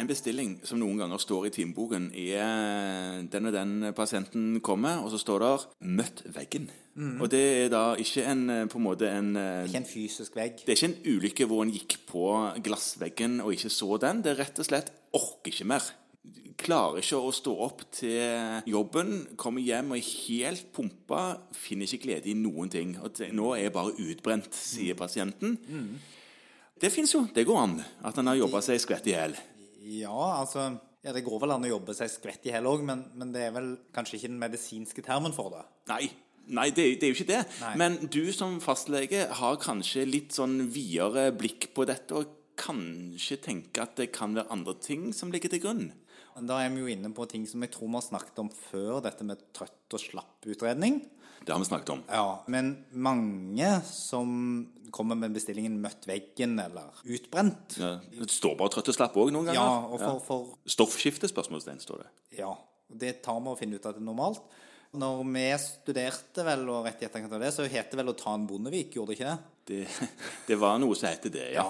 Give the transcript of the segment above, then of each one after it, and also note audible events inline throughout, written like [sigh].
en bestilling som noen ganger står i timeboken, er den og den pasienten kommer, og så står der 'møtt veggen'. Og det er da ikke en eh, på en måte en eh, Ikke en fysisk vegg. Det er ikke en ulykke hvor en gikk på glassveggen og ikke så den. Det er rett og slett orker ikke mer. Klarer ikke å stå opp til jobben, kommer hjem og er helt pumpa, finner ikke glede i noen ting. Og nå er jeg bare utbrent, sier pasienten. Det fins jo. Det går an. At han har jobba seg skvett i hjel. Ja, altså ja, Det går vel an å jobbe seg skvett i hjel òg, men, men det er vel kanskje ikke den medisinske termen for det. Nei. Nei, det, det er jo ikke det. Nei. Men du som fastlege har kanskje litt sånn videre blikk på dette, og kanskje tenke at det kan være andre ting som ligger til grunn. Da er vi jo inne på ting som jeg tror vi har snakket om før, dette med trøtt og slapp-utredning. Det har vi snakket om. Ja, men mange som kommer med bestillingen 'møtt veggen' eller 'utbrent' Ja, det står bare trøtt og slapp òg noen ganger. Ja, og for, for Stoffskiftespørsmålstegn står det. Ja, det tar vi å finne ut at det er normalt. Når vi studerte vel, og rett i etterkant av det, så het det vel å ta en Bondevik, gjorde det ikke det? det. [laughs] Det var noe som het det, ja.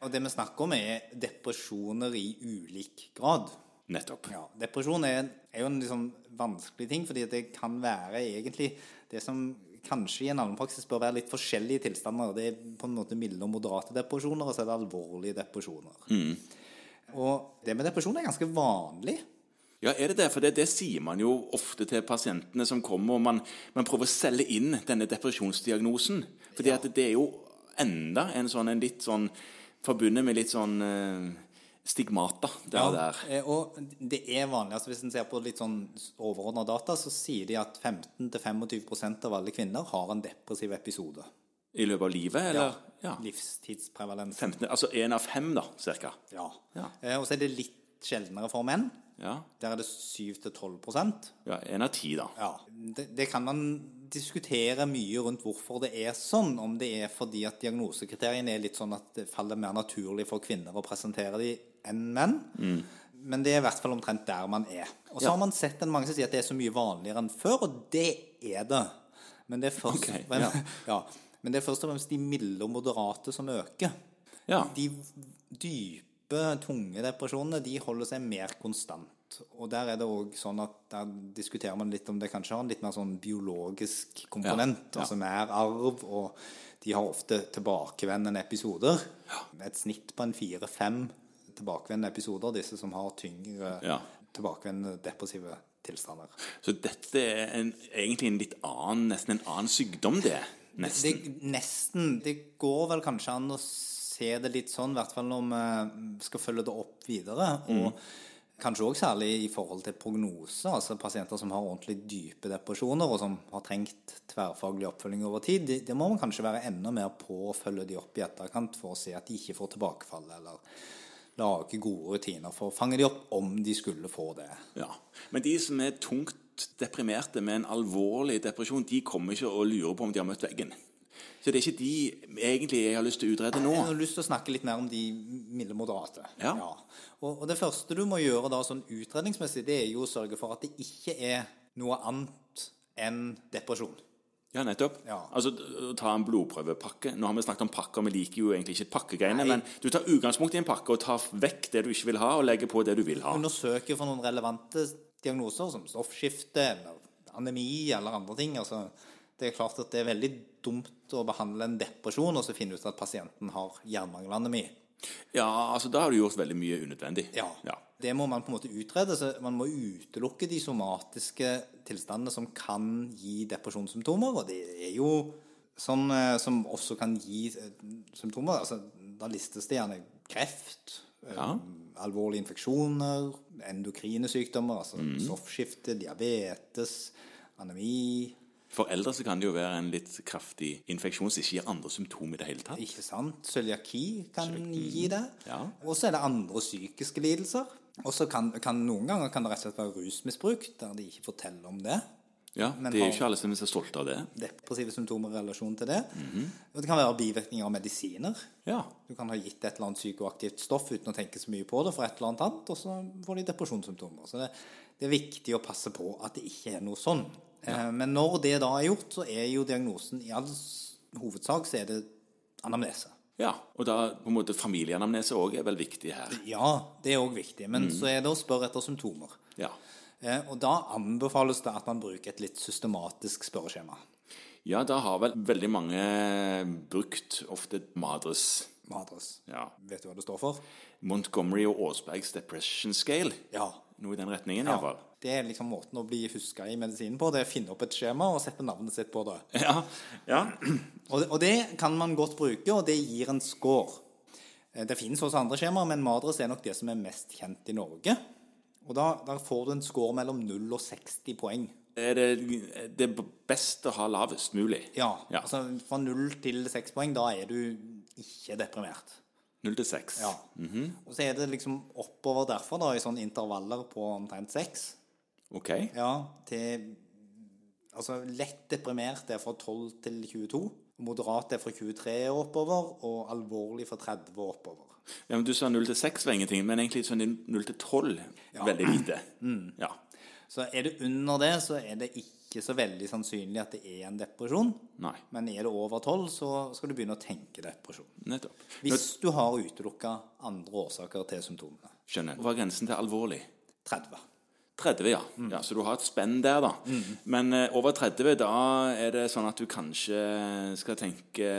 Og det vi snakker om, er depresjoner i ulik grad. Nettopp. Ja, Depresjon er, er jo en sånn vanskelig ting, fordi det kan være egentlig det som kanskje i en allmennpraksis bør være litt forskjellige tilstander. Det er på en måte milde og moderate depresjoner, og så er det alvorlige depresjoner. Og det med depresjon er ganske vanlig. Ja, er det det? For det, det sier man jo ofte til pasientene som kommer, og man, man prøver å selge inn denne depresjonsdiagnosen. Fordi at det er jo enda en sånn en litt sånn Forbundet med litt sånn eh, stigmata der og der. eh, Og det er vanlig. altså Hvis en ser på litt sånn overordna data, så sier de at 15-25% av alle kvinner har en depressiv episode. I løpet av livet, eller? Ja. Livstidsprevalens. 15, altså én av fem, da, cirka. Ja. Ja. Eh, Og så er det litt sjeldnere for menn. Ja. Der er det 7-12% ja Én av ti, da. Ja. Det, det kan man diskutere mye rundt hvorfor det er sånn. Om det er fordi at diagnosekriteriene er litt sånn at det faller mer naturlig for kvinner å presentere de enn menn. Men det er i hvert fall omtrent der man er. Og så Ja. har man sett en mange som sier at det er så mye vanligere enn før, og det er det. Men det er først, okay, fremst, ja. [laughs] ja. Men det er først og fremst de milde og moderate som øker. Ja. De dype, tunge depresjonene de holder seg mer konstant. Og der er det òg sånn at der diskuterer man litt om det kanskje har en litt mer sånn biologisk komponent. Ja, ja. Altså mer arv, og de har ofte tilbakevendende episoder. Med et snitt på en fire-fem tilbakevendende episoder, disse som har tyngre Ja. tilbakevendende depressive tilstander. Så dette er en, egentlig en litt annen, nesten en annen sykdom, det. Nesten. Det, nesten. Det går vel kanskje an å se det litt sånn, i hvert fall når vi skal følge det opp videre. Og kanskje òg særlig i forhold til prognose. Altså pasienter som har ordentlig dype depresjoner, og som har trengt tverrfaglig oppfølging over tid. Det, det må man kanskje være enda mer på å følge de opp i etterkant for å se at de ikke får tilbakefall, eller lage gode rutiner for å fange de opp om de skulle få det. Ja. Men de som er tungt deprimerte med en alvorlig depresjon, de kommer ikke og lurer på om de har møtt veggen. Så det er ikke de egentlig jeg har lyst til å utrede nå. Jeg har lyst til å snakke litt mer om de milde moderate. Ja. Og, og det første du må gjøre da sånn utredningsmessig, det er jo å sørge for at det ikke er noe annet enn depresjon. Ja, nettopp. Ja. Altså, ta en blodprøvepakke. Nå har vi snakket om pakker, vi liker jo egentlig ikke pakkegreiene, men du tar utgangspunkt i en pakke og tar vekk det du ikke vil ha, og legger på det du vil ha. Undersøker for noen relevante diagnoser som stoffskifte eller anemi eller andre ting. Altså, det er klart at det er veldig dumt å behandle en depresjon og så finne ut at pasienten har hjernemangelanemi. Ja, altså, da har du gjort veldig mye unødvendig. Ja. Det må man på en måte utrede. så Man må utelukke de somatiske tilstandene som kan gi depresjonssymptomer. Og det er jo sånn eh, som også kan gi eh, symptomer. Altså, da listes det gjerne kreft, eh, Ja. alvorlige infeksjoner, endokrine sykdommer, altså stoffskifte, diabetes, anemi. For eldre så kan det jo være en litt kraftig infeksjon som ikke gir andre symptomer i det hele tatt. Ikke sant? Cøliaki kan gi det. Ja. Og så er det andre psykiske lidelser. Og så kan, kan noen ganger kan det rett og slett være rusmisbruk, der de ikke forteller om det. Ja, Men Det er jo ikke alle som er så stolte av det. Depressive symptomer i relasjon til det. Mm Og det kan være bivirkninger av medisiner. Ja. Du kan ha gitt et eller annet psykoaktivt stoff uten å tenke så mye på det for et eller annet annet, og så får de depresjonssymptomer. Så det, det er viktig å passe på at det ikke er noe sånn. Eh, Men når det da er gjort, så er jo diagnosen i all hovedsak så er det anamnese. Ja, og da på en måte familieanamnese òg er vel viktig her. Ja, det er òg viktig. Men så er det å spørre etter symptomer. Ja. Eh, og da anbefales det at man bruker et litt systematisk spørreskjema. ja, da har vel veldig mange brukt ofte Madres Madres. ja. Vet du hva det står for? Montgomery og Aasbergs depression scale. Ja. Noe i den retningen, iallfall. Det er liksom måten å bli huska i medisinen på. Det er å finne opp et skjema og sette navnet sitt på det. Ja. ja. Og, og det kan man godt bruke, og det gir en score. Eh, Det finnes også andre skjemaer, men Madres er nok det som er mest kjent i Norge. Og da, da får du en score mellom 0 og 60 poeng. Er det, det er best å ha lavest mulig? Ja, Ja. altså fra 0 til 6 poeng, da er du ikke deprimert. 0 til 6. Ja. Og så er det liksom oppover derfra, da, i sånne intervaller på omtrent 6. OK. Ja, til Altså lett deprimert er fra 12 til 22. Moderat er fra 23 og oppover, og alvorlig fra 30 og oppover. Ja, men Du sa 0 til 6 var ingenting, men egentlig sånn 0 til 12 veldig lite. [clears throat] Ja. Så er det under det, så er det ikke så veldig sannsynlig at det er en depresjon. Nei. Men er det over 12, så skal du begynne å tenke depresjon. Nettopp. Hvis du har utelukka andre årsaker til symptomene. skjønner. Hva er grensen til alvorlig? 30. 30, ja. ja. Så du har et spenn der, da. Men eh, over 30, da er det sånn at du kanskje skal tenke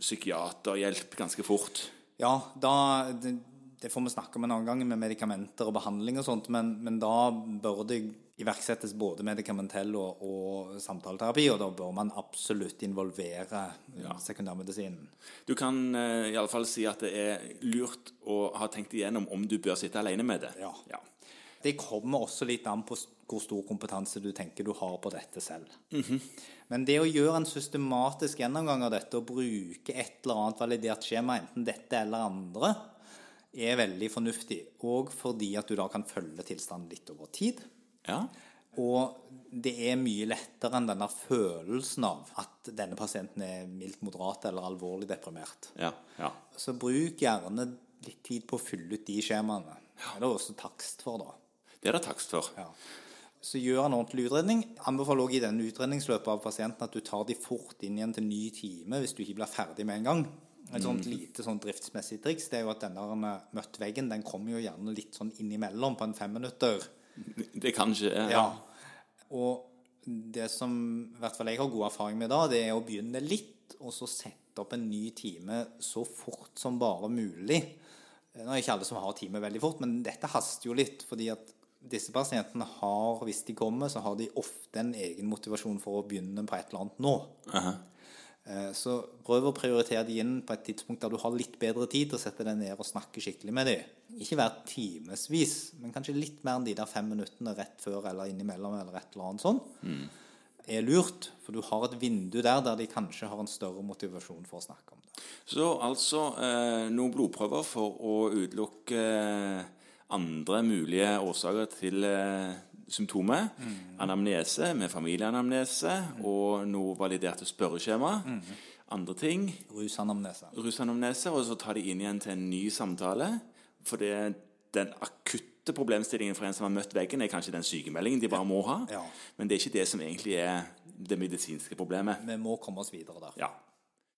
psykiaterhjelp ganske fort. Ja, da det, det får vi snakke om en annen gang med medikamenter og behandling og sånt, men, men da bør det iverksettes både medikamentell og, og samtaleterapi, og da bør man absolutt involvere ja. sekundærmedisinen. Du kan uh, iallfall si at det er lurt å ha tenkt igjennom om du bør sitte alene med det. Ja. ja. Det kommer også litt an på hvor stor kompetanse du tenker du har på dette selv. Men det å gjøre en systematisk gjennomgang av dette og bruke et eller annet validert skjema, enten dette eller andre, er veldig fornuftig. Og fordi at du da kan følge tilstanden litt over tid. ja. Og det er mye lettere enn denne følelsen av at denne pasienten er mildt moderat eller alvorlig deprimert. Ja. ja. Så bruk gjerne litt tid på å fylle ut de skjemaene. Det er det også takst for, da. Det er det takst for. Ja. Så gjør en ordentlig utredning. Anbefaler også i denne utredningsløpet av pasienten at du tar de fort inn igjen til ny time hvis du ikke blir ferdig med en gang. Et sånt lite sånn driftsmessig triks det er jo at denne møtt veggen den kommer jo gjerne litt sånn innimellom på en fem minutter. Det kan skje. Ja. Og det som i hvert fall jeg har god erfaring med da, det er å begynne litt, og så sette opp en ny time så fort som bare mulig. Nå er ikke alle som har time veldig fort, men dette haster jo litt. fordi at disse pasientene har, hvis de kommer, så har de ofte en egen motivasjon for å begynne på et eller annet nå. Uh -huh. Så prøv å prioritere de inn på et tidspunkt der du har litt bedre tid til å sette deg ned og snakke skikkelig med dem. Ikke hver timevis, men kanskje litt mer enn de der fem minuttene rett før eller innimellom eller et eller annet sånn. Er lurt, for du har et vindu der der de kanskje har en større motivasjon for å snakke om det. Så altså eh, noen blodprøver for å utelukke eh, andre mulige årsaker til eh, symptomer. Anamnese med familieanamnese og noe validerte spørreskjema. Andre ting. Rusanamnese. Rusanamnese, og så ta de inn igjen til en ny samtale. For det, den akutte problemstillingen for en som har møtt veggen, er kanskje den sykemeldingen de bare må ha. Ja. Men det er ikke det som egentlig er det medisinske problemet. Vi må komme oss videre der. Ja.